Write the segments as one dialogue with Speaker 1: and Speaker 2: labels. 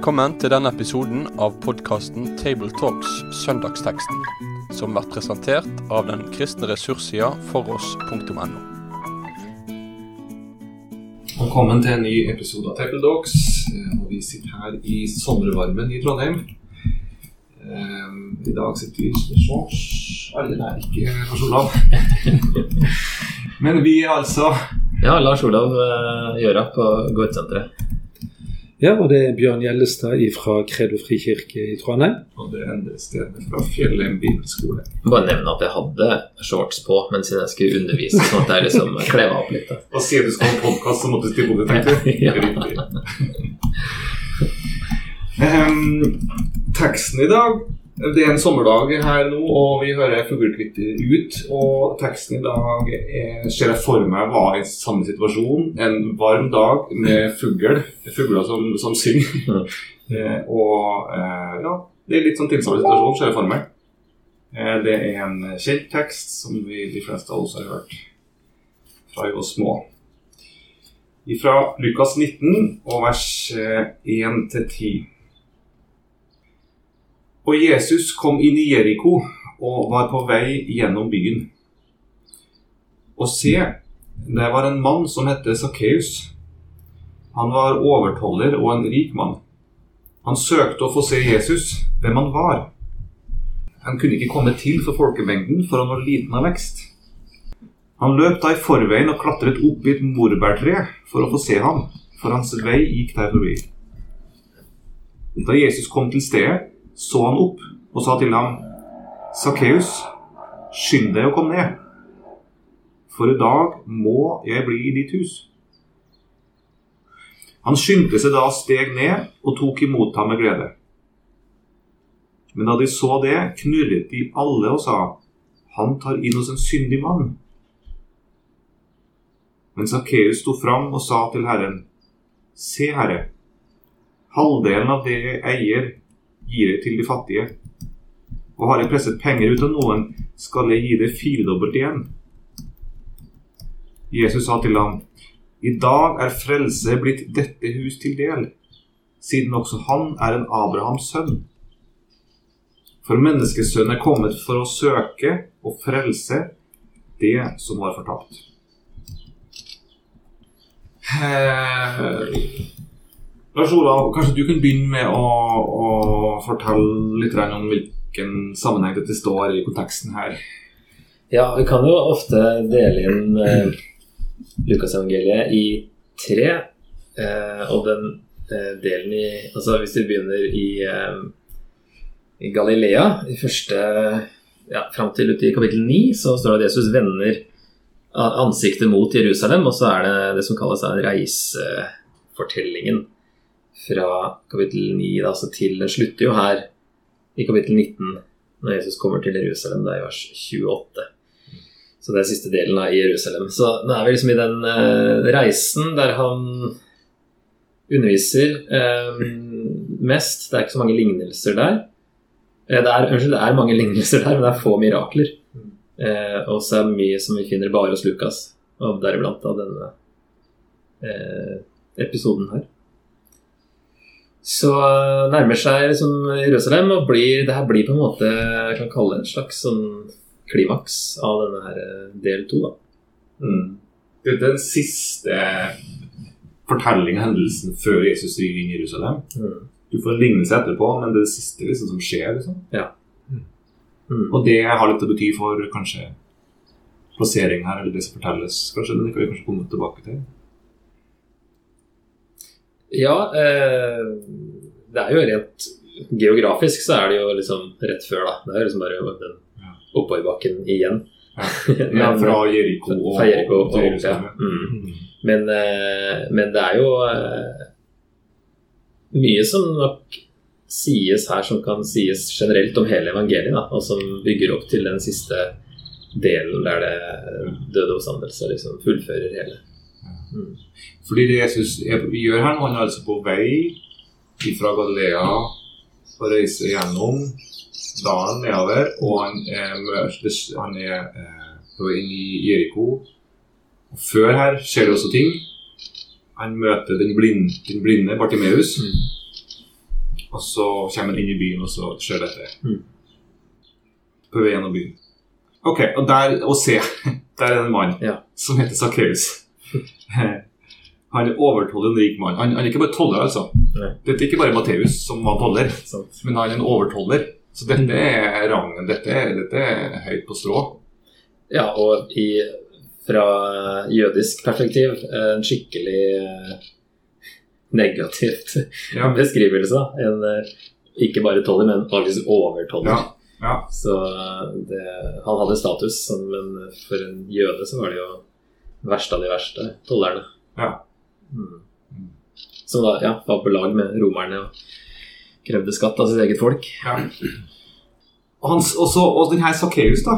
Speaker 1: Velkommen til denne episoden av podkasten Tabletalks Søndagsteksten, som blir presentert av den kristne ressurssida foross.no.
Speaker 2: Velkommen til en ny episode av Tabletalks. Og vi sitter her i sommervarmen i Trondheim. Eh, I dag sitter vi i shorts. Alle der, ikke Lars Olav. Men vi er altså
Speaker 3: Ja, Lars Olav uh, Gjøra på Gårdsenteret.
Speaker 4: Ja, og det er Bjørn Gjellestad fra Kredo frikirke i Trondheim.
Speaker 2: Og det endre stedet fra Fjellheim bibelskole.
Speaker 3: Bare nevne at jeg hadde shorts på mens jeg skulle undervise, sånn at jeg liksom klev opp litt. Hva
Speaker 2: Og siden du skal ha podkast, så måtte du stille på det, tenkte du? Ehm, teksten i dag Det er en sommerdag her nå, og vi hører fuglekvitter ut. Og teksten i dag er, ser jeg for meg var i samme situasjon. En varm dag med fugl. Fugler som, som synger. Eh, og eh, ja, det er litt sånn tilsvarende situasjon, ser jeg for meg. Eh, det er en kjent tekst som vi, de fleste av oss har hørt fra vi var små. Fra Lukas 19 og vers eh, 1-10. Og Jesus kom inn i Jeriko og var på vei gjennom byen. Og se, der var en mann som het Sakkeus. Han var overtoller og en rik mann. Han søkte å få se Jesus, hvem han var. Han kunne ikke komme til for folkemengden, for han var liten av vekst. Han løp da i forveien og klatret opp i et morbærtre for å få se ham, for hans vei gikk der forbi. Da Jesus kom til stedet, så han opp og sa til ham, Sakkeus, skynd deg å komme ned, for i dag må jeg bli i ditt hus. Han skyndte seg da steg ned og tok imot ham med glede. Men da de så det, knurret de alle og sa, han tar inn hos en syndig mann. Men Sakkeus sto fram og sa til Herren, Se, Herre, halvdelen av det jeg eier, gir jeg til de fattige. Og har jeg presset penger ut av noen, skal jeg gi det firedobbelt igjen. Jesus sa til ham, I dag er frelse blitt dette hus til del, siden også han er en Abrahams sønn. For menneskesønnen er kommet for å søke og frelse det som var fortapt. Lars Olav, kanskje du kan begynne med å, å fortelle litt om hvilken sammenheng dette står i konteksten her.
Speaker 3: Ja, vi kan jo ofte dele inn eh, Lukasevangeliet i tre. Eh, og den eh, delen i Altså hvis vi begynner i, eh, i Galilea, i første ja, Fram til ute i kapittel 9, så står det at Jesus vender ansiktet mot Jerusalem, og så er det det som kalles da reisefortellingen fra kapittel 9 da, til Den slutter jo her i kapittel 19, når Jesus kommer til Jerusalem, det er i vers 28. Så det er siste delen av Jerusalem. Så nå er vi liksom i den eh, reisen der han underviser eh, mest. Det er ikke så mange lignelser der. Eh, det er, unnskyld, det er mange lignelser der, men det er få mirakler. Eh, og så er det mye som vi finner bare hos Lukas, og deriblant av denne eh, episoden her. Så eh, nærmer seg liksom Jerusalem, og blir, det her blir på en måte jeg kan kalle det en slags sånn klimaks av denne her eh, del to.
Speaker 2: Mm. Det er den siste fortellingen, hendelsen, før Jesus rir inn i Jerusalem.
Speaker 3: Mm.
Speaker 2: Du får en lignelse etterpå, men det er det siste liksom, som skjer. liksom.
Speaker 3: Mm.
Speaker 2: Og det har litt å bety for kanskje plassering her, eller det som fortelles. kanskje, men Det kan vi kanskje komme tilbake til.
Speaker 3: Ja, eh, det er jo rent geografisk så er det jo liksom rett før, da. Det er liksom bare den oppoverbakken igjen.
Speaker 2: Ja, fra Jeriko og,
Speaker 3: Fra Jeriko
Speaker 2: og
Speaker 3: og-
Speaker 2: Jerusalem.
Speaker 3: ja. Mm.
Speaker 2: Mm.
Speaker 3: Men, eh, men det er jo eh, mye som nok sies her som kan sies generelt om hele evangeliet, da, og som bygger opp til den siste delen der det døde oppstandelse liksom fullfører hele. Mm.
Speaker 2: Fordi det Jesus gjør her nå, han er altså på vei fra Galilea og reiser gjennom dalen nedover, og han er, han er eh, på vei inn i Jeriko. Og før her skjer det også ting. Han møter den blinde, den blinde Bartimeus.
Speaker 3: Mm.
Speaker 2: Og så kommer han inn i byen, og så skjer dette.
Speaker 3: Mm.
Speaker 2: På vei gjennom byen. Ok, og der og se, der er det en mann
Speaker 3: Ja.
Speaker 2: som heter Sakkeus. Han er overtoller en rik mann. Han, han er ikke bare toller, altså.
Speaker 3: Nei.
Speaker 2: Dette er ikke bare Matteus som var toller, men han er en overtoller. Så dette er rangen. Dette dette er høyt på strå.
Speaker 3: Ja, og i, fra jødisk perspektiv en skikkelig eh, negativt
Speaker 2: Ja.
Speaker 3: beskrivelse. En eh, ikke bare toller, men faktisk overtoller.
Speaker 2: Ja. ja.
Speaker 3: Så eh, det, han hadde status, men for en jøde så var det jo verste av de verste tollerne.
Speaker 2: Ja.
Speaker 3: Mm. Som da ja, var på lag med romerne og krevde skatt av sitt eget folk.
Speaker 2: Ja. Og, hans, og, så, og den her Sakkeus, da,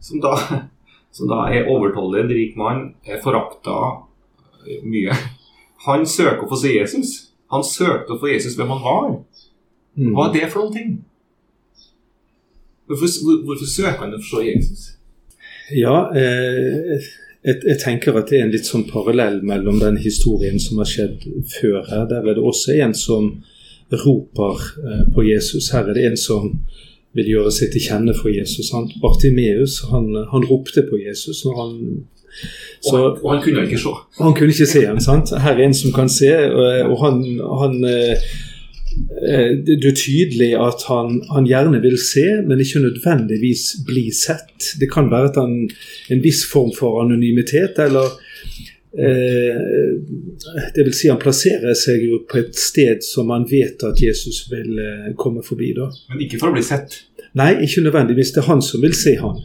Speaker 2: som da, som da er overtoller, en rik mann, er forakta mye. Han søker å få se Jesus. Han søkte å få Jesus hvem han var.
Speaker 4: Mm.
Speaker 2: Hva er det for noen ting? Hvorfor, hvorfor søker han å få se Jesus?
Speaker 4: Ja, eh, jeg, jeg tenker at det er en litt sånn parallell mellom den historien som har skjedd før her. Der er det også en som roper eh, på Jesus. Her er det en som vil gjøre seg til kjenne for Jesus. Han, Bartimeus han, han ropte på Jesus når han
Speaker 2: Og, han, og han kunne ikke se.
Speaker 4: han kunne ikke se ham, sant? Her er en som kan se, og, og han, han eh, eh, Det det er tydelig at han, han gjerne vil se, men ikke nødvendigvis bli sett. Det kan være at han en viss form for anonymitet, eller eh, Det vil si han plasserer seg jo på et sted som han vet at Jesus vil eh, komme forbi. da.
Speaker 2: Men ikke for å bli sett.
Speaker 4: Nei, ikke nødvendigvis. Det er han som vil se han.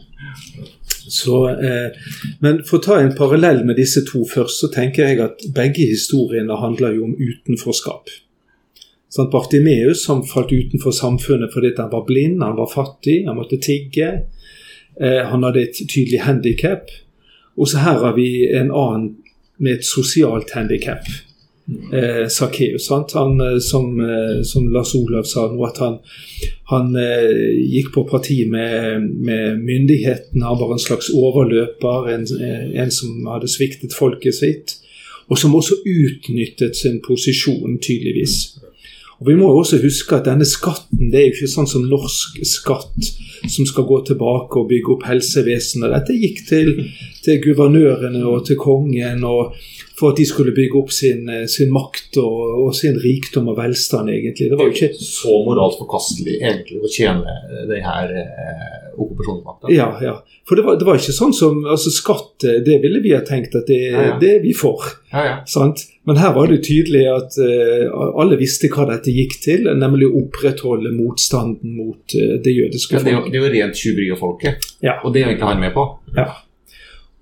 Speaker 4: Så, eh, men for å ta en parallell med disse to først, så tenker jeg at begge historiene handler jo om utenforskap. Sant? Bartimeus som falt utenfor samfunnet fordi han var blind, han var fattig, han måtte tigge. Eh, han hadde et tydelig handikap. Og så her har vi en annen med et sosialt handikap. Eh, Sakkeus. Han, eh, som, eh, som Lars Olav sa nå, at han, han eh, gikk på parti med, med myndighetene. Han var en slags overløper, en, eh, en som hadde sviktet folket sitt. Og som også utnyttet sin posisjon, tydeligvis. Og Vi må jo også huske at denne skatten det er jo ikke sånn som norsk skatt som skal gå tilbake og bygge opp helsevesenet. Dette gikk til, til guvernørene og til kongen og for at de skulle bygge opp sin, eh, sin makt og, og sin rikdom og velstand, egentlig. Det var jo ikke
Speaker 2: så moralt forkastelig egentlig å tjene den her eh, okkupasjonsmakta.
Speaker 4: Ja, ja. For det var, det var ikke sånn som altså Skatt, eh, det ville vi ha tenkt at det,
Speaker 2: Ja, ja.
Speaker 4: det er vi for.
Speaker 2: Ja, ja.
Speaker 4: Sant? Men her var det tydelig at uh, alle visste hva dette gikk til, nemlig å opprettholde motstanden mot uh, det jødiske folket.
Speaker 2: det er jo rent tjuveri av folket,
Speaker 4: Ja.
Speaker 2: og det er egentlig han med på.
Speaker 4: Og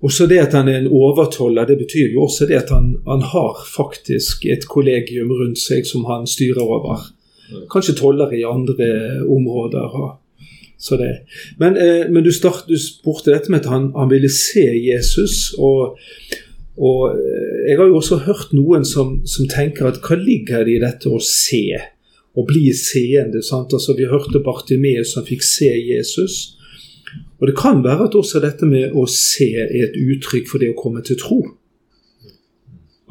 Speaker 4: så det at han er en overtoller, det betyr jo også det at han, han har faktisk et kollegium rundt seg som han styrer over. Kanskje toller i andre områder. Men, eh, men du, start, du spurte dette med at han, han ville se Jesus. og og eh, jeg har jo også hørt noen som, som tenker at hva ligger det i dette å se? Å bli seende. sant? Altså Vi hørte Bartimeus som fikk se Jesus. Og det kan være at også dette med å se er et uttrykk for det å komme til tro.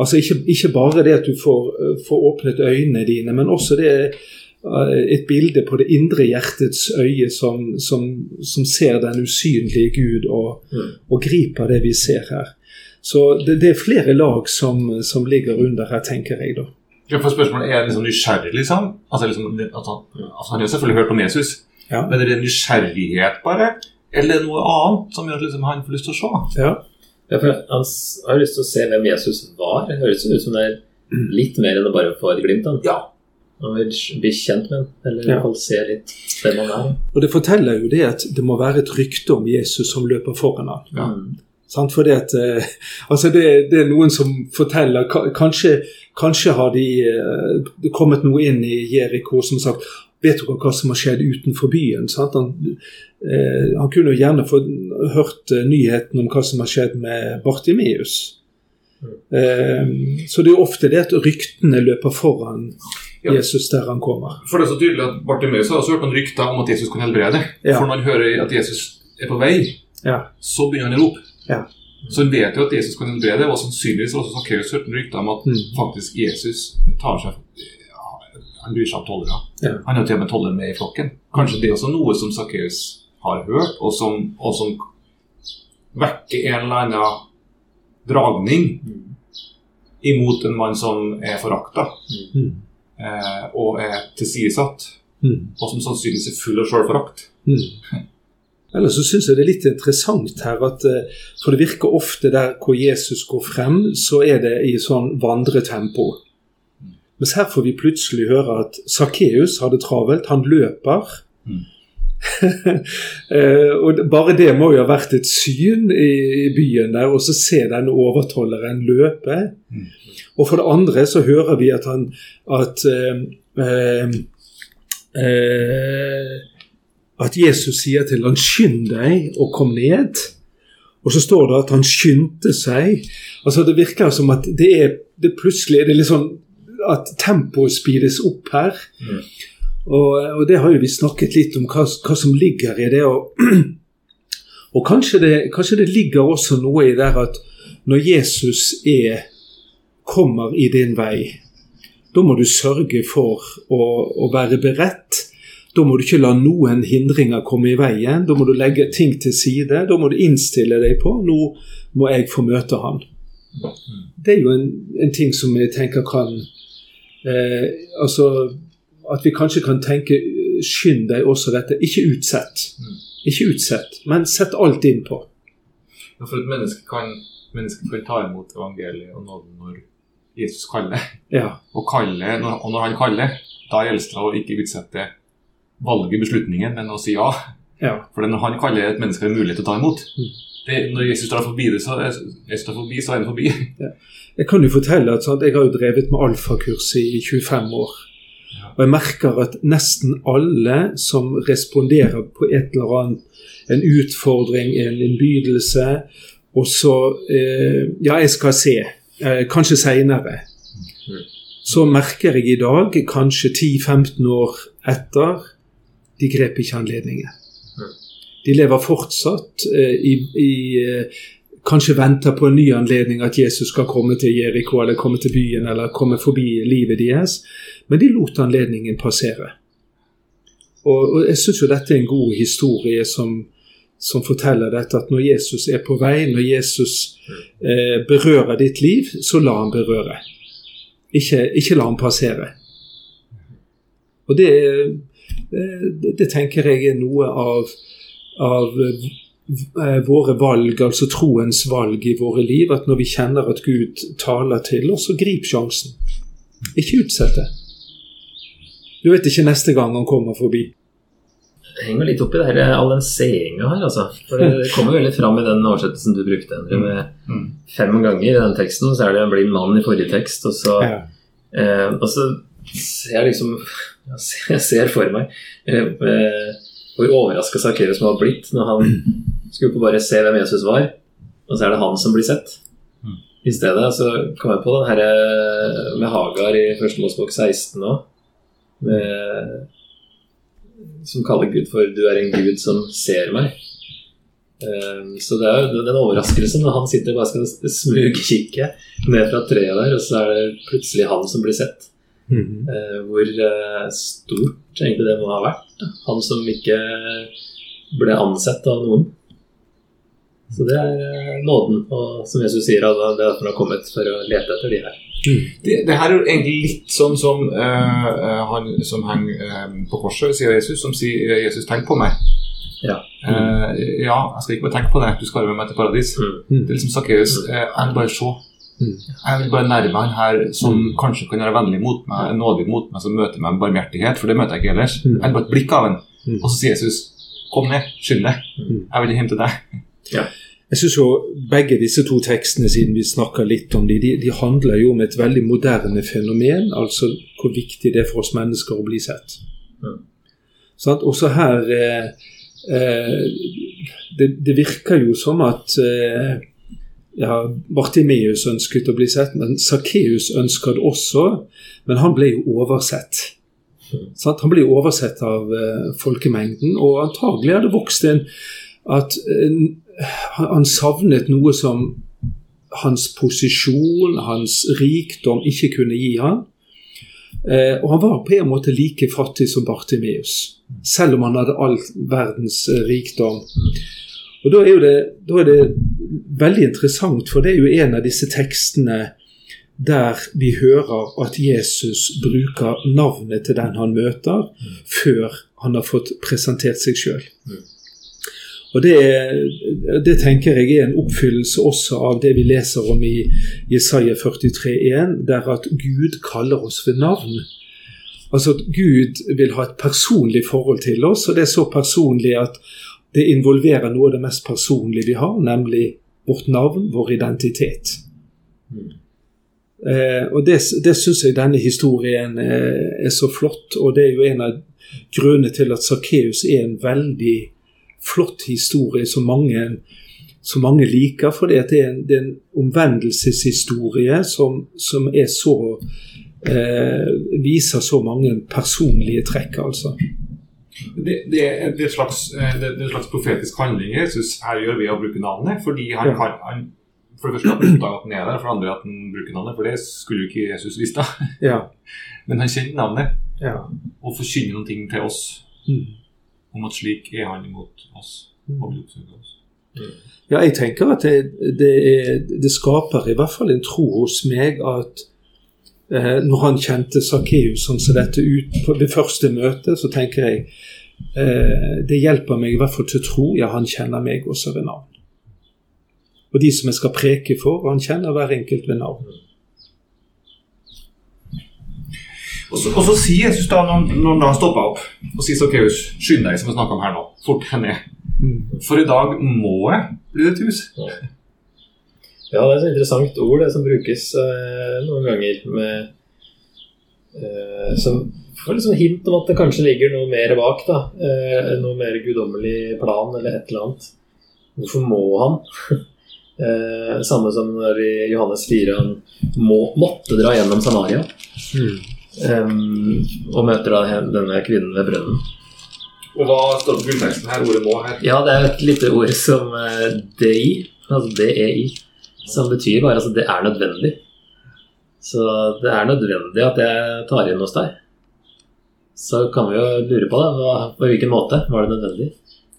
Speaker 4: Altså ikke, ikke bare det at du får, eh, får åpnet øynene dine, men også det eh, et bilde på det indre hjertets øye som, som, som ser den usynlige Gud og,
Speaker 3: Mm.
Speaker 4: og griper det vi ser her. Så det, det er flere lag som, som ligger under her, tenker jeg da.
Speaker 2: Ja, for spørsmålet Er liksom nysgjerrig, liksom? Altså, liksom altså, altså, Han har selvfølgelig hørt om Jesus,
Speaker 4: Ja.
Speaker 2: men er det nysgjerrighet bare? Eller er det noe annet som gjør at liksom, han får lyst til å se?
Speaker 4: Ja.
Speaker 3: Ja, for han har lyst til å se hvem Jesus var. Det høres ut som det er litt mer enn å bare få et glimt av ham.
Speaker 2: Ja.
Speaker 3: Han vil bli kjent med ham, eller i
Speaker 4: Ja.
Speaker 3: hvert fall se litt hvem han er.
Speaker 4: Og det forteller jo det at det må være et rykte om Jesus som løper foran ham.
Speaker 2: Ja.
Speaker 3: Mm.
Speaker 4: Sant? Fordi at, eh, altså det, det er noen som forteller Kanskje, kanskje har de eh, det kommet noe inn i Jeriko som sagt Vet dere hva som har skjedd utenfor byen? Han, eh, han kunne jo gjerne få hørt eh, nyheten om hva som har skjedd med Bartimeus. Eh, så det er jo ofte det at ryktene løper foran
Speaker 2: Ja.
Speaker 4: Jesus der han kommer.
Speaker 2: For det er så tydelig at Bartimeus har også hørt noen rykter om at Jesus kan helbrede.
Speaker 4: Ja.
Speaker 2: For når han hører at Jesus er på vei,
Speaker 4: Ja.
Speaker 2: så begynner han å rope.
Speaker 4: Ja.
Speaker 2: Så han vet jo at Jesus kan helbrede, og sannsynligvis har også Sakkeus hørt rykter om at
Speaker 4: Mm.
Speaker 2: faktisk Jesus tar seg han bryr seg om tollere.
Speaker 4: Ja.
Speaker 2: Han har til og med toller med i flokken. Kanskje det er også noe som Sakkeus har hørt, og som, og som vekker en eller annen dragning imot en mann som er forakta
Speaker 4: Mm.
Speaker 2: eh, og er tilsidesatt,
Speaker 4: Mm.
Speaker 2: og som sannsynligvis er full av sjølforakt.
Speaker 4: Mm. Ellers så syns jeg det er litt interessant her at eh, For det virker ofte der hvor Jesus går frem, så er det i sånn vandretempo. Mens her får vi plutselig høre at Sakkeus har det travelt. Han løper.
Speaker 2: Mm.
Speaker 4: Eh, og bare det må jo ha vært et syn i, i byen der, og så se den overtolleren løpe.
Speaker 2: Mm.
Speaker 4: Og for det andre så hører vi at han at eh, eh, eh, at Jesus sier til han 'skynd deg og kom ned'. Og så står det at han skyndte seg. Altså Det virker som at det er det plutselig er det litt sånn at tempoet speedes opp her.
Speaker 3: Mm.
Speaker 4: Og, og det har jo vi snakket litt om, hva, hva som ligger i det. Og, og kanskje, det, kanskje det ligger også noe i det at når Jesus er, kommer i din vei, da må du sørge for å, å være beredt. Da må du ikke la noen hindringer komme i veien. Da må du legge ting til side. Da må du innstille deg på nå må jeg få møte han. Det er jo en, en ting som jeg tenker kan eh, Altså at vi kanskje kan tenke skynd deg også dette. Ikke utsett. Ikke utsett, men sett alt inn på.
Speaker 2: Ja, For et menneske kan, menneske kan ta imot evangeliet og nåden når Jesus kaller.
Speaker 4: Ja.
Speaker 2: Og, kaller, når- og når han kaller, da gjelder det å ikke utsette valget, beslutningen, men å si ja.
Speaker 4: ja.
Speaker 2: For når han kaller et menneske har mulighet til å ta imot.
Speaker 4: Mm.
Speaker 2: Det, når Jesus står forbi det, så er, jeg står forbi, så er han forbi.
Speaker 4: Jeg kan jo fortelle at sant, jeg har jo drevet med alfakurs i 25 år. Og jeg merker at nesten alle som responderer på et eller annet, en utfordring, en innbydelse, og så eh, Ja, jeg skal se. Eh, kanskje seinere. Så merker jeg i dag, kanskje 10-15 år etter, de grep ikke anledningen. De lever fortsatt eh, i, i eh, Kanskje venter på en ny anledning at Jesus skal komme til Jeriko eller komme til byen eller komme forbi livet deres. Men de lot anledningen passere. Og, og Jeg syns jo dette er en god historie som, som forteller dette at når Jesus er på vei, når Jesus eh, berører ditt liv, så la han berøre. Ikke, ikke la han passere. Og det, det, det tenker jeg er noe av, av eh, våre valg, altså troens valg i våre liv, at når vi kjenner at Gud taler til oss, så grip sjansen. Ikke utsett det. Du vet ikke neste gang han kommer forbi.
Speaker 3: Det henger litt opp i det her, all den seinga her, altså. For det kommer veldig fram i den oversettelsen du brukte, Endre, med
Speaker 2: Mm.
Speaker 3: fem ganger i den teksten. Så er det en blind mann i forrige tekst, og så,
Speaker 4: Ja.
Speaker 3: eh, og så ser jeg liksom Jeg ser for meg eh, eh, hvor overraska Sakkeus må ha blitt når han skulle på bare se hvem Jesus var, og så er det han som blir sett.
Speaker 2: Mm.
Speaker 3: I stedet så kom jeg på den her med Hagar i Første Mosbok 16 òg. Som kaller Gud for 'du er en Gud som ser meg'. Eh, Så det er jo den overraskelsen når han sitter og bare skal smugkikke ned fra treet der, og så er det plutselig han som blir sett.
Speaker 4: Mm
Speaker 3: -hmm. Hvor eh, stort egentlig det må ha vært. Han som ikke ble ansett av noen. Så det er eh, nåden, og som Jesus sier, at det er derfor han har kommet for å lete etter de her.
Speaker 2: Det, det her er jo egentlig litt sånn som eh, eh, han som henger uh, på korset, sier Jesus, som sier 'Jesus, tenk på meg'.
Speaker 3: Ja.
Speaker 2: Uh, ja, jeg skal ikke bare tenke på det, du skal være med meg til paradis.
Speaker 3: Mm.
Speaker 4: Mm.
Speaker 2: Det er liksom Sakkeus. Jeg bare se.
Speaker 4: Mm.
Speaker 2: Jeg vil bare nærme han her som kanskje kan være vennlig mot meg, nådig mot meg, som møter meg med barmhjertighet, for det møter jeg ikke ellers.
Speaker 4: Mm.
Speaker 2: Jeg vil bare et blikk av han.
Speaker 4: Mm.
Speaker 2: Og så sier Jesus, kom ned, skynd deg.
Speaker 4: Mm.
Speaker 2: Jeg vil hjem til deg.
Speaker 4: Jeg synes jo Begge disse to tekstene, siden vi snakker litt om de, de, de handler jo om et veldig moderne fenomen. Altså hvor viktig det er for oss mennesker å bli sett.
Speaker 3: Mm.
Speaker 4: Sånn, Også her eh, eh, det, det virker jo som at eh, ja, Bartimeus ønsket å bli sett, men Sakkeus ønsket det også. Men han ble jo oversett. Sant? Han ble oversett av uh, folkemengden, og antagelig hadde vokst en at uh, han savnet noe som hans posisjon, hans rikdom, ikke kunne gi han. Eh, og han var på en måte like fattig som Bartimeus, selv om han hadde all verdens rikdom. Og da er, jo det, da er det veldig interessant, for det er jo en av disse tekstene der vi hører at Jesus bruker navnet til den han møter, før han har fått presentert seg sjøl. Og det, det, tenker jeg er en oppfyllelse også av det vi leser om i Jesaja 43,1, der at Gud kaller oss ved navn. Altså at Gud vil ha et personlig forhold til oss, og det er så personlig at det involverer noe av det mest personlige vi har, nemlig vårt navn, vår identitet. Mm. Eh, og Det, det syns jeg denne historien eh, er så flott, og det er jo en av grunnene til at Sakkeus er en veldig flott historie som mange, som mange liker. For det er, en, det er en omvendelseshistorie som, som så eh, viser så mange personlige trekk, altså.
Speaker 2: Det, det, det, er slags, eh, det, er en slags profetisk handling Jesus her gjør ved å bruke navnet. fordi han, ja. han, For det første oppdager at han er der, for det andre at han bruker navnet. For det skulle jo ikke Jesus visst.
Speaker 4: Ja.
Speaker 2: Men han kjenner navnet
Speaker 4: ja.
Speaker 2: og forkynner noen ting til oss mm. om at slik er han imot oss og vil oppsøke oss.
Speaker 4: Ja, jeg tenker at det, det, er, det, skaper i hvert fall en tro hos meg at eh, når han kjente Sakkeus sånn som dette ut på det første møtet, så tenker jeg eh, det hjelper meg i hvert fall til å tro ja, han kjenner meg også ved navn. Og de som jeg skal preke for, han kjenner hver enkelt ved navn.
Speaker 2: Og så, og så sier Jesus da, når, når han stopper opp og sier Sakkeus, skynd deg, som vi snakker om her nå, fort ned. Mm. For i dag må jeg bli ditt hus.
Speaker 3: Ja, det er et interessant ord det som brukes eh, noen ganger med eh, Som får liksom hint om at det kanskje ligger noe mer bak. da, eh, Noe mer guddommelig plan eller et eller annet. Hvorfor må han? eh, samme som når i Johannes 4 han må, måtte dra gjennom Samaria. Mm. Og møter da denne kvinnen ved brønnen.
Speaker 2: Og hva står på grunnteksten her? Ordet 'må' her?
Speaker 3: Ja, det er et lite ord som eh, DI, altså DEI, som betyr bare altså det er nødvendig. Så det er nødvendig at jeg tar inn hos deg. Så kan vi jo lure på det. Hva, på hvilken måte var det nødvendig?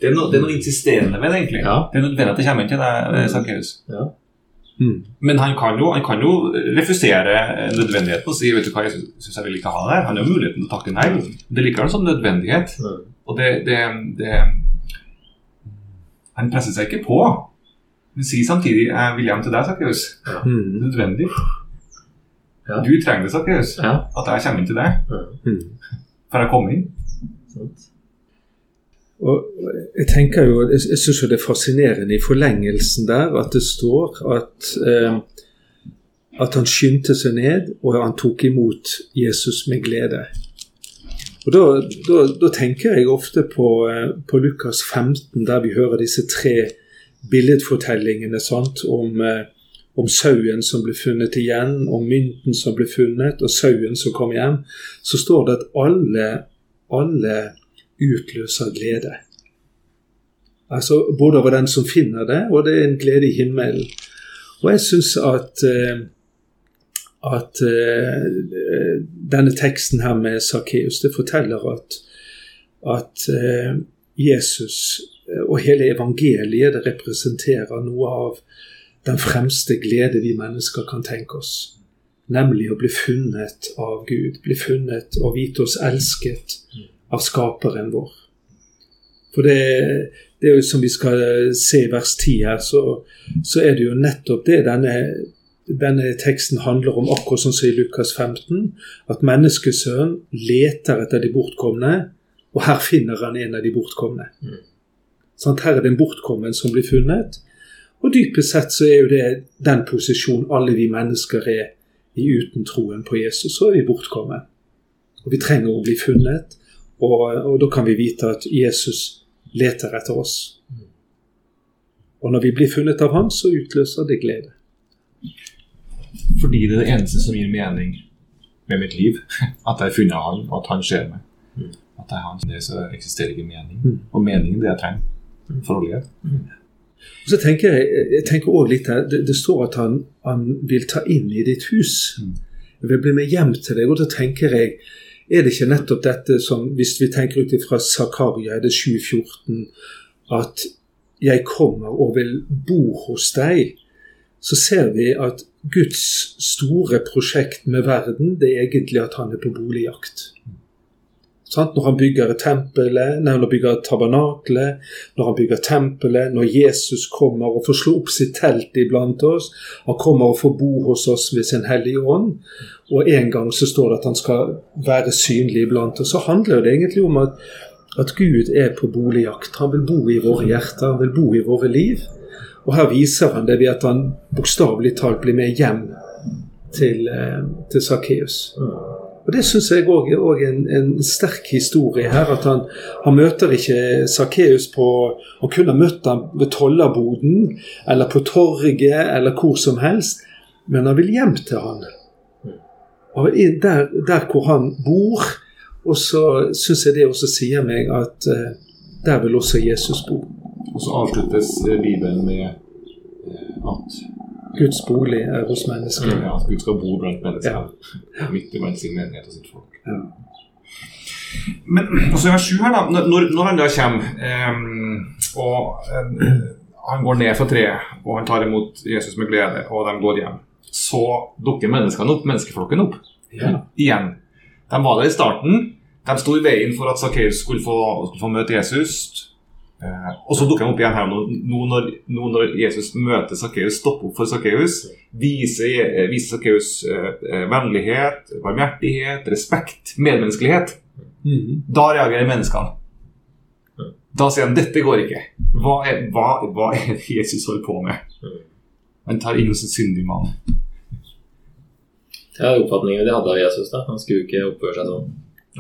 Speaker 2: Det er, no, det er noe insisterende ved det, egentlig.
Speaker 3: Ja.
Speaker 2: Det er nødvendig at det kommer inn til deg, Sakkeus.
Speaker 3: Ja.
Speaker 2: Mm. Men han kan, jo, han kan, jo, refusere nødvendigheten og si vet du hva, jeg syns jeg vil ikke ha det her. Han har muligheten til å takke nei. Det liker han som nødvendighet. Mm. Og det, det, det, Han presser seg ikke på, men sier samtidig jeg vil hjem til deg, Sakkeus. Ja. Mm. Nødvendig. Ja. Du trenger det, Sakkeus.
Speaker 3: Ja.
Speaker 2: At jeg kommer inn til deg. Mm. For jeg kom inn.
Speaker 3: Sånt.
Speaker 4: Og jeg tenker jo, jeg syns det er fascinerende i forlengelsen der at det står at, eh, at han skyndte seg ned, og han tok imot Jesus med glede. Og Da, da, da tenker jeg ofte på, eh, på, Lukas 15, der vi hører disse tre billedfortellingene sant, om, eh, om sauen som ble funnet igjen, om mynten som ble funnet, og sauen som kom hjem. Så står det at alle, alle utløser glede. Altså Både over den som finner det, og det er en glede i himmelen. Og jeg syns at, eh, at uh, denne teksten her med Sakkeus, det forteller at, at Jesus og hele evangeliet det representerer noe av den fremste glede vi mennesker kan tenke oss. Nemlig å bli funnet av Gud, bli funnet og vite oss elsket av skaperen vår. For det, det, er jo som vi skal se i vers 10 her, så, så er det jo nettopp det denne, denne teksten handler om, akkurat som i Lukas 15, at menneskesønnen leter etter de bortkomne, og her finner han en av de bortkomne. Mm. Sånn, her er det en bortkommen som blir funnet. Og dypest sett så er jo det den posisjonen alle vi mennesker er i uten troen på Jesus. Så er vi bortkommet. Og vi trenger å bli funnet. Og, og, da kan vi vite at Jesus leter etter oss. Og når vi blir funnet av ham, så utløser det glede.
Speaker 2: Fordi det er det eneste som gir mening med mitt liv. At jeg har funnet ham, og at han ser meg. At jeg har han. Det så eksisterer ikke mening. Mm. Og meningen det jeg trenger å leve.
Speaker 4: Så tenker Jeg jeg tenker også litt her, det, det, står at han, han, vil ta inn i ditt hus. Mm. jeg vil bli med hjem til deg. Og da tenker jeg, er det ikke nettopp dette som, hvis vi tenker ut ifra Zakaria, det 714, at jeg kommer og vil bo hos deg, så ser vi at Guds store prosjekt med verden, det er egentlig at han er på boligjakt. Sant? Når han bygger tempelet, nei, når han bygger tabernaklet, når han bygger tempelet, når Jesus kommer og får slå opp sitt telt iblant oss, han kommer og får bo hos oss ved sin hellige ånd, og en gang så står det at han skal være synlig iblant oss, så handler det egentlig om at, at Gud er på boligjakt. Han vil bo i våre hjerter, han vil bo i våre liv. Og her viser han det ved at han bokstavelig talt blir med hjem til, eh, til Sakkeus. Og Det syns jeg òg er en, en, sterk historie her. At han, han møter ikke Sakkeus på Han kunne møtt ham ved tollerboden eller på torget eller hvor som helst, men han vil hjem til han. Der, der hvor han bor. Og så syns jeg det også sier meg at uh, der vil også Jesus bo.
Speaker 2: Og så avsluttes eh, Bibelen med uh, at
Speaker 4: Guds bolig er hos mennesker.
Speaker 2: Ja, at Gud skal bo blant mennesker. Ja. Midt iblant sin menighet og sitt folk. Ja. Men også i vers 7 her, da, når, når han da kommer eh, og eh, han går ned fra treet og han tar imot Jesus med glede, og de går hjem, så dukker menneskene opp, menneskeflokken opp ja. igjen. De var der i starten. De sto i veien for at Sakkeus skulle, skulle, få møte Jesus. Eh, og så dukker han opp igjen her nå, nå, når, nå når, Jesus møter Sakkeus, stopper opp for Sakkeus, viser, eh, viser Sakkeus eh, eh, vennlighet, barmhjertighet, respekt, medmenneskelighet. Mm. Da reagerer menneskene. Da sier han dette går ikke. Hva er, hva, hva er det Jesus holder på med? Han tar inn hos en syndig mann.
Speaker 3: Det er oppfatningen de hadde av Jesus. da. Han skulle ikke oppføre seg sånn.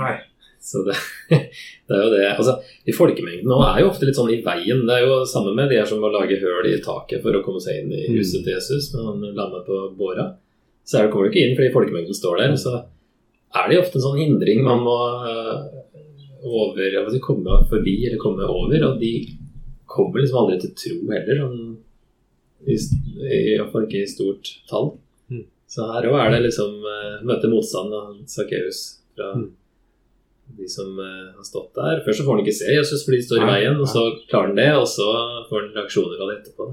Speaker 2: Nei.
Speaker 3: Så det, det, er jo det. Altså, de Folkemengden nå er jo ofte litt sånn i veien. Det er jo samme med de her som må lage høl i taket for å komme seg inn i mm. huset til Jesus når han lander på båra. Så er kommer du ikke inn fordi folkemengden står der. Så er det ofte en sånn hindring man må uh, over, vet, komme forbi eller komme over. Og de kommer liksom aldri til tro heller, sånn, iallfall ikke i stort tall. Mm. Så her òg er det liksom uh, møte motstand av Sakkeus fra mm de som uh, har stått der. Først så får han ikke se Jesus fordi de står i veien, og så klarer han det, og så får han reaksjoner av det etterpå.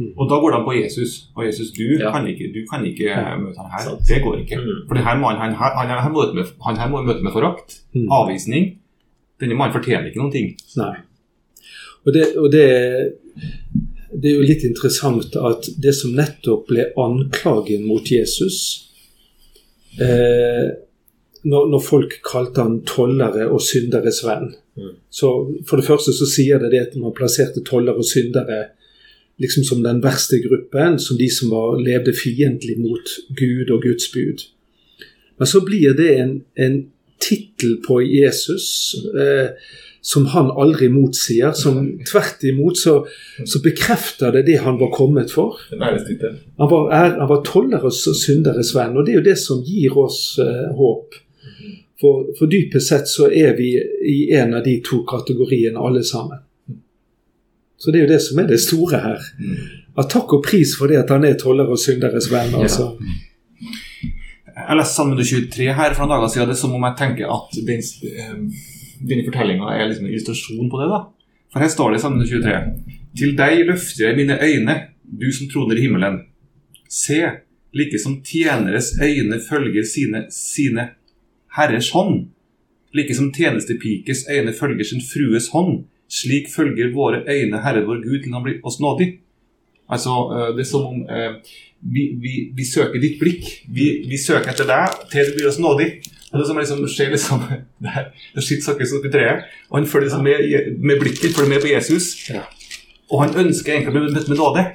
Speaker 2: Mm. Og da går han på Jesus. Og Jesus, du, ja. kan, ikke, du kan ikke møte han her. Sant. Det går ikke. Mm. For her mannen, han, han, han, han, må med, han her må møte med forakt. Mm. Avvisning. Denne mannen fortjener ikke noen ting.
Speaker 4: Nei. Og det, og det, det er jo litt interessant at det som nettopp ble anklagen mot Jesus eh, når, når, folk kalte han tollere og synderes venn. Mm. Så For det første så sier det det at man plasserte tollere og syndere liksom som den verste gruppen, som de som var, levde fiendtlig mot Gud og Guds bud. Men så blir det en, en tittel på Jesus eh, som han aldri motsier. Som tvert imot så, så, bekrefter det det han var kommet for. Han var, er, han var tolleres og synderes venn, og det er jo det som gir oss eh, håp. For, for dypest sett så er vi i en av de to kategoriene alle sammen. Så det er jo det som er det store her. At takk og pris for det at han er toller og synderes venn. altså.
Speaker 2: Jeg leste Salme 23 her for noen dager siden. Det er som om jeg tenker at den, eh, denne fortellinga er liksom en illustrasjon på det. da. For her står det i Salme 23.: Til deg løfter jeg mine øyne, du som troner i himmelen. Se, like som tjeneres øyne følger sine, sine Herres hånd. Like som tjenestepikes øyne følger sin frues hånd, slik følger våre øyne Herre vår Gud til han blir oss nådig. Altså, eh, Det er som om eh, vi, vi, vi, søker ditt blikk. Vi, vi, søker etter deg til du blir oss nådig. Det som liksom skjer liksom der, der sitter Sakkeus oppi treet, og han følger liksom med, med blikket følger med på Jesus. Og han ønsker egentlig å bli møtt med nåde.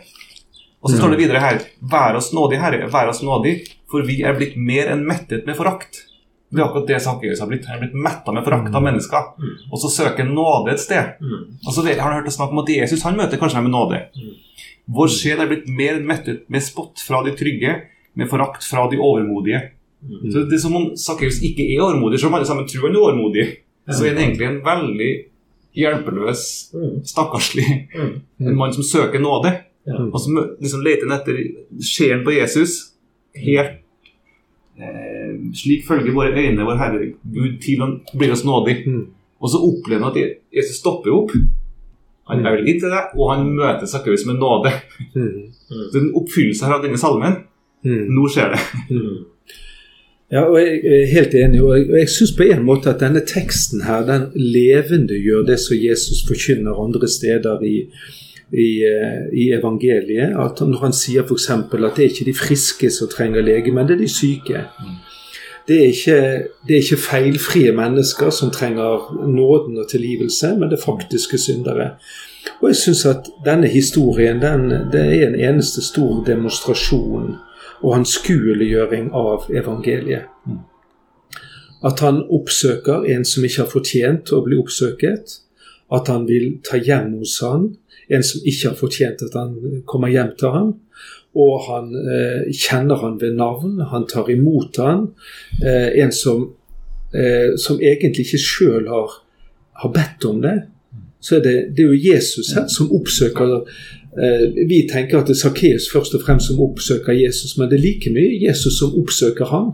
Speaker 2: Og så står det videre her Vær oss nådig, Herre, vær oss nådig, for vi er blitt mer enn mettet med forakt. Det er akkurat det Sakkeus har blitt. Han har blitt metta med forakt av mm. mennesker. Mm. Og så søker han nåde et sted. Mm. Og så har han hørt snakk om at Jesus han møter kanskje med nåde. Vår sjel er blitt mer mettet med spott fra de trygge, med forakt fra de overmodige. Så Det er som om Sakkeus ikke er overmodig, selv om alle sammen tror han er overmodig. Så er han egentlig en veldig hjelpeløs, stakkarslig en mann som søker nåde. Og som liksom leter etter sjelen på Jesus helt eh, slik følger våre øyne vår Herre Gud til han blir oss nådig.
Speaker 4: Mm.
Speaker 2: Og så opplever han at Jesus stopper opp. Han er vel til det, og han møter Sakkeus med nåde.
Speaker 4: Mm.
Speaker 2: Er en oppfyllelse her av denne salmen.
Speaker 4: Mm.
Speaker 2: Nå skjer det.
Speaker 3: Mm.
Speaker 4: Ja, og jeg er helt enig. Og jeg, jeg syns på en måte at denne teksten her, den levendegjør det som Jesus forkynner andre steder i, i, eh, i evangeliet. At Når han sier f.eks. at det er ikke de friske som trenger lege, men det er de syke. Det er, ikke, det er ikke feilfrie mennesker som trenger nåden og tilgivelse, men det er faktiske syndere. Og jeg syns at denne historien den, det er en eneste stor demonstrasjon og anskueliggjøring av evangeliet. At han oppsøker en som ikke har fortjent å bli oppsøket. At han vil ta hjem hos han, en som ikke har fortjent at han kommer hjem til han. Og han eh, kjenner han ved navn, han tar imot han. Eh, en som, eh, som egentlig ikke sjøl har, har bedt om det. Så er det, det er jo Jesus her som oppsøker eh, Vi tenker at det er Sakkeus først og fremst som oppsøker Jesus, men det er like mye Jesus som oppsøker han.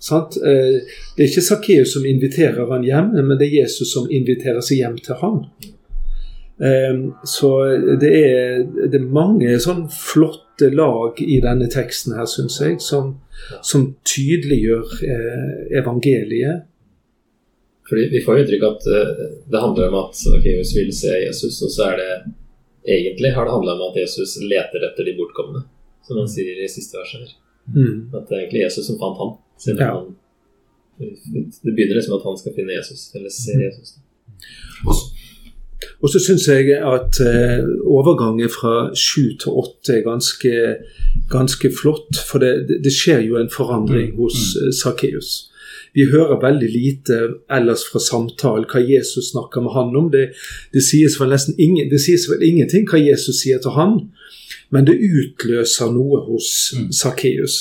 Speaker 4: Sant? Eh, det er ikke Sakkeus som inviterer han hjem, men det er Jesus som inviterer seg hjem til han. Eh, Så det er, det er mange sånn flotte lag i denne teksten her, syns jeg, som, som tydeliggjør eh, evangeliet.
Speaker 3: Fordi Vi får inntrykk av at eh, det handler om at Sakkeus vil se Jesus, og så er det egentlig har det handla om at Jesus leter etter de bortkomne, som han sier i siste verset her.
Speaker 4: Mm.
Speaker 3: At det er egentlig Jesus som fant han. Siden
Speaker 4: Ja.
Speaker 3: han det begynner liksom at han skal finne Jesus, eller se Jesus.
Speaker 2: Og
Speaker 4: Og så syns jeg at eh, overgangen fra sju til åtte er ganske, ganske flott. For det, det- skjer jo en forandring hos eh, Sakkeus. Vi hører veldig lite ellers fra samtalen hva Jesus snakker med han om. Det, det, sies vel ingen, det sies vel ingenting hva Jesus sier til han, men det utløser noe hos
Speaker 2: Mm.
Speaker 4: Sakkeus.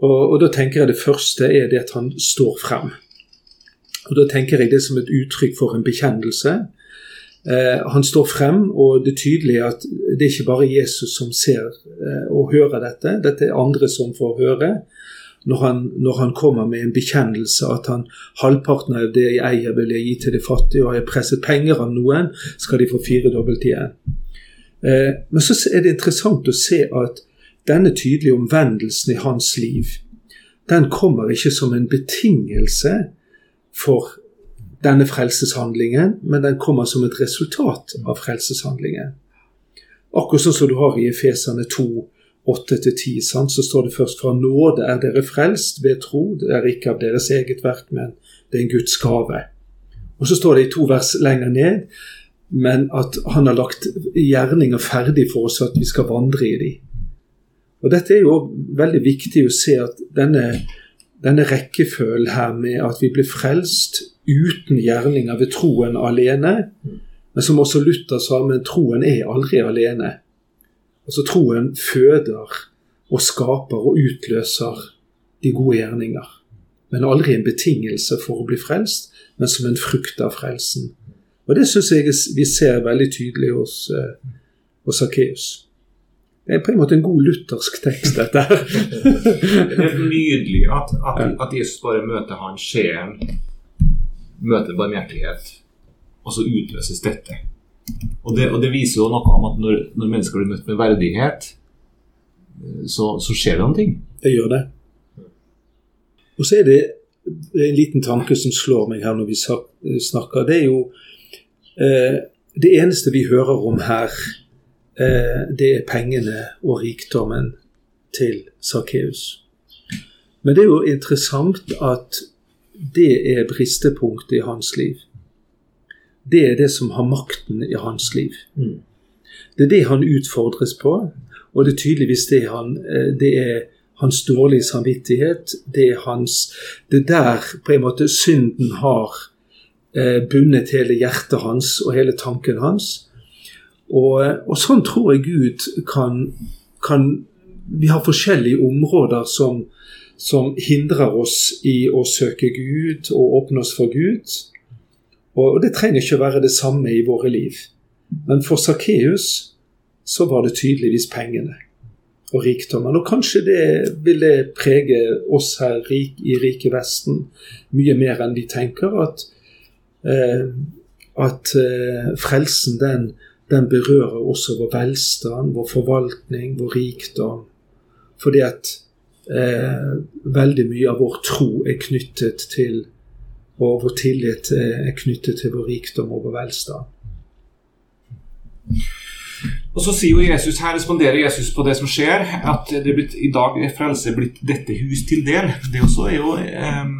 Speaker 4: Og, og da tenker jeg det første er det at han står frem. Og Da tenker jeg det som et uttrykk for en bekjennelse. Eh, han står frem, og det er tydelig at det er ikke bare Jesus som ser eh, og hører dette. Dette er andre som får høre. Når han, når han kommer med en bekjennelse at han halvparten av det jeg eier, vil jeg gi til de fattige, og har jeg presset penger av noen, skal de få firedobbelt igjen. Eh, men så er det interessant å se at denne tydelige omvendelsen i hans liv, den kommer ikke som en betingelse for denne frelseshandlingen, men den kommer som et resultat av frelseshandlingen. Akkurat sånn som du har i Efesene 2, 8-10, så står det først fra nåde er dere frelst ved tro. Det er ikke av deres eget verk, men det er en Guds gave. Og så står det i to vers lenger ned, men at han har lagt gjerninger ferdig for oss at vi skal vandre i de. Og Dette er jo veldig viktig å se at denne, denne rekkefølgen her med at vi blir frelst uten gjerninger ved troen alene, men som også Luther sa, men troen er aldri alene. Altså Troen føder og skaper og utløser de gode gjerninger. Men aldri en betingelse for å bli frelst, men som en frukt av frelsen. Og Det syns jeg vi ser veldig tydelig hos, eh, hos Sakkeus. Det er på en måte en god luthersk tekst, dette.
Speaker 2: Det er nydelig at, at, at Jesus bare møter han sjelen, møter barmhjertighet, og så utløses dette. Og det, og det viser jo noe om at når, når mennesker blir møtt med verdighet, eh, så, så skjer det noen ting.
Speaker 4: Det gjør det. Og så er det en liten tanke som slår meg her når vi snakker. Det er jo eh, Det eneste vi hører om her, eh, det er pengene og rikdommen til Sakkeus. Men det er jo interessant at det er bristepunktet i hans liv. Det er det som har makten i hans liv.
Speaker 3: Mm.
Speaker 4: Det er det han utfordres på, og det er tydeligvis det han eh, Det er hans dårlige samvittighet. Det er hans Det er der på en måte synden har eh, bundet hele hjertet hans og hele tanken hans. Og, og sånn tror jeg Gud kan, kan Vi har forskjellige områder som, som hindrer oss i å søke Gud og åpne oss for Gud. Og, det trenger ikke å være det samme i våre liv. Men for Sakkeus så var det tydeligvis pengene. og rikdommen. Og kanskje det vil det prege oss her i rike Vesten mye mer enn vi tenker. At, eh, at eh, frelsen den, den, berører også vår velstand, vår forvaltning, vår rikdom. Fordi at eh, veldig mye av vår tro er knyttet til og vår tillit er knyttet til vår rikdom og vår velstand.
Speaker 2: Og så sier jo Jesus, Her responderer Jesus på det som skjer, at det er blitt, i dag er frelse blitt dette hus til del. Det også er jo eh,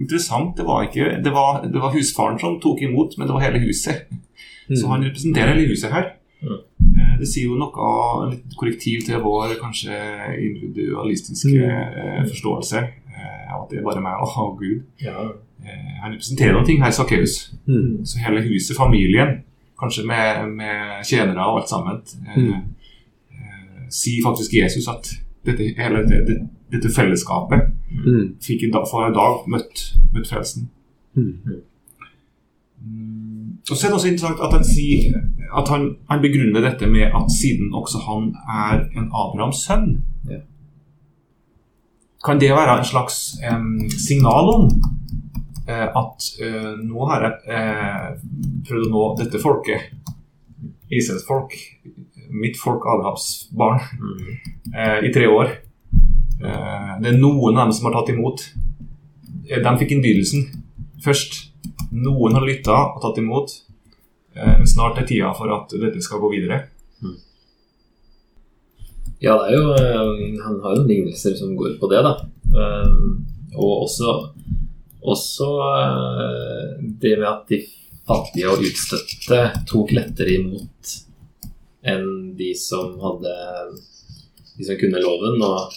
Speaker 2: interessant. Det var, ikke, det, var, det var, husfaren som tok imot, men det var hele huset. Så han representerer hele huset her. Det sier jo noe av litt korrektiv til vår kanskje individualistiske eh, forståelse eh, av at det er bare meg og Gud. Ja. Eh, han representerer noen ting her, Sakkeus. Mm. Så hele huset, familien kanskje med, med tjenere og alt sammen, eh, mm. eh, sier faktisk Jesus at dette, hele det, dette fellesskapet mm. fikk en dag, for en dag møtt, møtt frelsen. Mm. Og så er det også interessant at han, sier, at han, han, begrunner dette med at siden også han er en Abrahams sønn, ja. kan det være en slags um, signal om uh, at uh, nå har jeg uh, prøvd å nå dette folket, Israels folk, mitt folk, Abrahams barn, mm. i tre år. det er noen av dem som har tatt imot. De fikk innbydelsen først. Noen har lytta og tatt imot. snart er tida for at dette skal gå videre. Mm.
Speaker 3: Ja, det er jo Han har jo lignelser som går på det, da. Og også også eh, det med at de fattige og utstøtte tok lettere imot enn de som hadde De som kunne loven og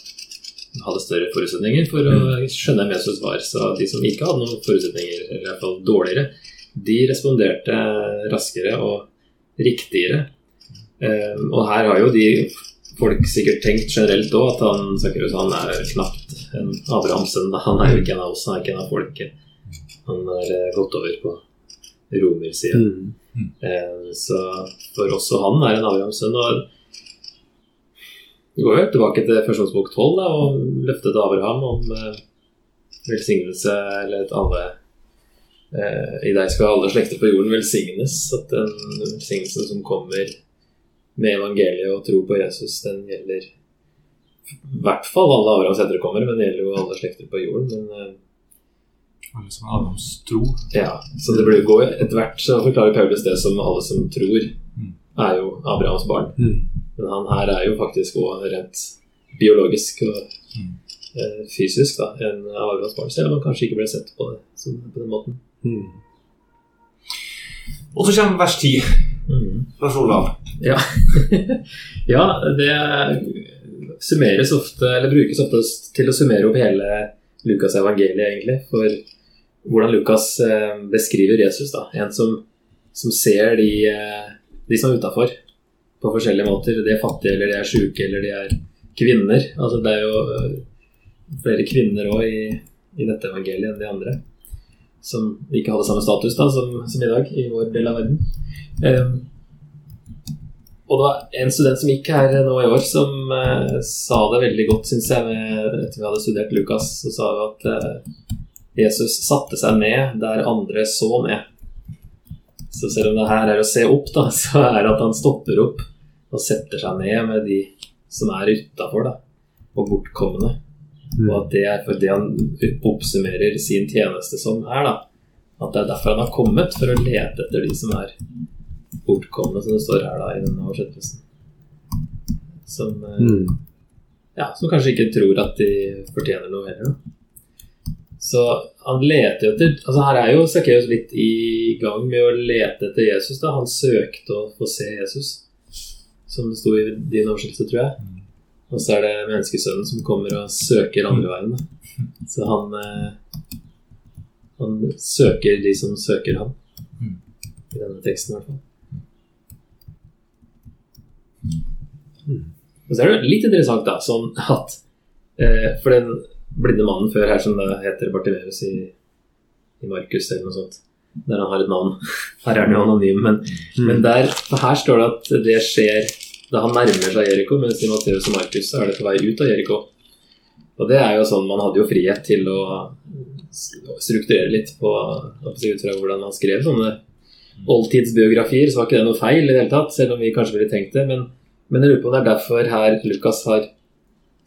Speaker 3: hadde større forutsetninger for å mm. skjønne hvem Jesus var. Så de som ikke hadde noen forutsetninger, eller i hvert fall dårligere, de responderte raskere og riktigere. Eh, og her har jo de folk sikkert tenkt generelt òg at han, han er knapt en Abrahamsen. Han er jo ikke en av oss, han er ikke en av folket. Han er eh, gått over på romersida. Mm. Mm. Eh, så for oss og han er en Abrahamsen. Og vi går jo tilbake til Førstehåndsbok bok 12 da, og løftet til Abraham om eh, velsignelse eller et alle eh, I deg skal alle slekter på jorden velsignes. At den velsignelsen som kommer med evangeliet og tro på Jesus, den gjelder i hvert fall alle Abrahams etterkommere, men det gjelder jo alle slekter på jorden. Men,
Speaker 2: eh, alle som har Abrahams tro.
Speaker 3: Ja, så det blir jo etter hvert så forklarer Paulus det som alle som tror, mm. er jo Abrahams barn. Mm. Men han her er jo faktisk òg rent biologisk og mm. eh, fysisk da, en avgangsbarn, barn, selv om han kanskje ikke ble sett på det på den måten. Mm.
Speaker 2: Og så kommer vers 10 mm. fra Olav.
Speaker 3: Ja. ja, det summeres ofte, eller brukes ofte til å summere opp hele Lukas' evangeliet, egentlig. For hvordan Lukas eh, beskriver Jesus. da, En som, som ser de, eh, de som er utafor, på forskjellige måter. De er fattige, eller de er sjuke, eller de er kvinner. Altså Det er jo eh, flere kvinner òg i, i, dette evangeliet enn de andre. Som ikke hadde samme status da, som, som i dag, i vår del av verden. Um, og det var en student som gikk her nå i år, som uh, sa det veldig godt, syns jeg, etter vi hadde studert Lukas. Så sa hun at uh, Jesus satte seg ned der andre så ned. Så selv om det her er å se opp, da, så er det at han stopper opp og setter seg ned med de som er utafor, og bortkomne. Mm. Og at det er for det han oppsummerer sin tjeneste som her, da. At det er derfor han har kommet, for å lete etter de som er bortkomne, som det står her da i denne oversettelsen. Som, eh, mm. ja, som kanskje ikke tror at de fortjener noe heller. Så han leter jo etter altså Her er jo Sakkeus litt i gang med å lete etter Jesus. da Han søkte å få se Jesus, som det sto i din oversettelse, tror jeg. Mm. Og så er det menneskesønnen som kommer og søker andre veien. Så han, eh, han søker de som søker ham. Mm. I denne teksten, i hvert fall. Og så er det litt interessant da, sånn at eh, For den blinde mannen før her, som da heter Bartimeus i, i Markus eller noe sånt, der han har et navn Her er han jo anonym, men, mm. men der, her står det at det skjer da han nærmer seg Jeriko, mens i Matteus og Markus er det på vei ut av Jeriko. Og det er jo sånn, Man hadde jo frihet til å strukturere litt på, ut fra hvordan man skrev sånne oldtidsbiografier, så var ikke det noe feil i det hele tatt, selv om vi kanskje ville tenkt det. Men, men jeg lurer på om det er derfor her Lukas har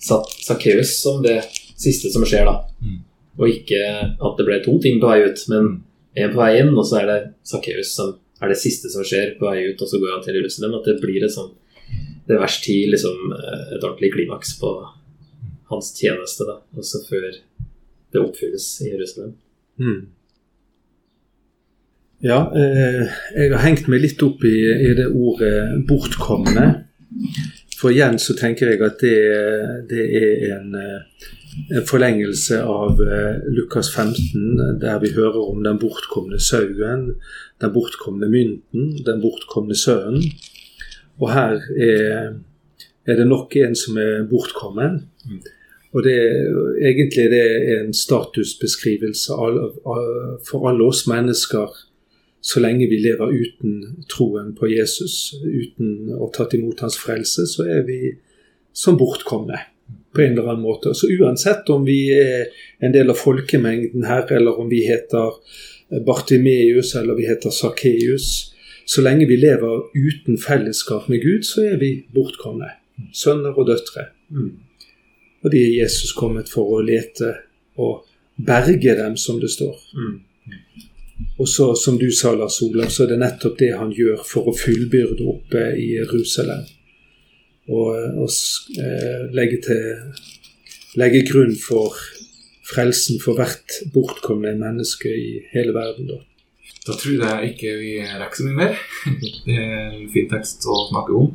Speaker 3: satt Sakkeus som det siste som skjer, da.
Speaker 2: Mm.
Speaker 3: Og ikke at det ble to ting på vei ut, men én på vei inn, og så er det Sakkeus som er det siste som skjer på vei ut, og så går han til Jerusalem. At det blir et sånn det vers ti, liksom et ordentlig klimaks på hans tjeneste, da. Også før det oppfylles i Jerusalem.
Speaker 4: Mm. Ja, eh, jeg har hengt meg litt opp i, i det ordet 'bortkomne'. For igjen så tenker jeg at det, det er en, en, forlengelse av eh, Lukas 15, der vi hører om den bortkomne sauen, den bortkomne mynten, den bortkomne sønnen. Og her er, er, det nok en som er bortkommen. Mm. Og det egentlig det er en statusbeskrivelse for alle oss mennesker så lenge vi lever uten troen på Jesus, uten å ha tatt imot hans frelse, så er vi som bortkomne på en eller annen måte. Så uansett om vi er en del av folkemengden her, eller om vi heter Bartimeus eller vi heter Sakkeus, så lenge vi lever uten fellesskap med Gud, så er vi bortkomne. Sønner og døtre. Mm. Og de er Jesus kommet for å lete og berge dem, som det står. Mm. Og så, som du sa, Lars Olav, så er det nettopp det han gjør for å fullbyrde oppe i Jerusalem. Og, og eh, legge, til, legge grunn for frelsen for hvert bortkomne menneske i hele verden. Da,
Speaker 2: da tror jeg ikke vi rekker så mye mer. Det er en fin tekst å snakke om,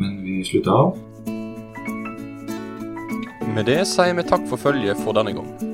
Speaker 2: men vi slutter av.
Speaker 1: Med det sier vi takk for følget for denne gang.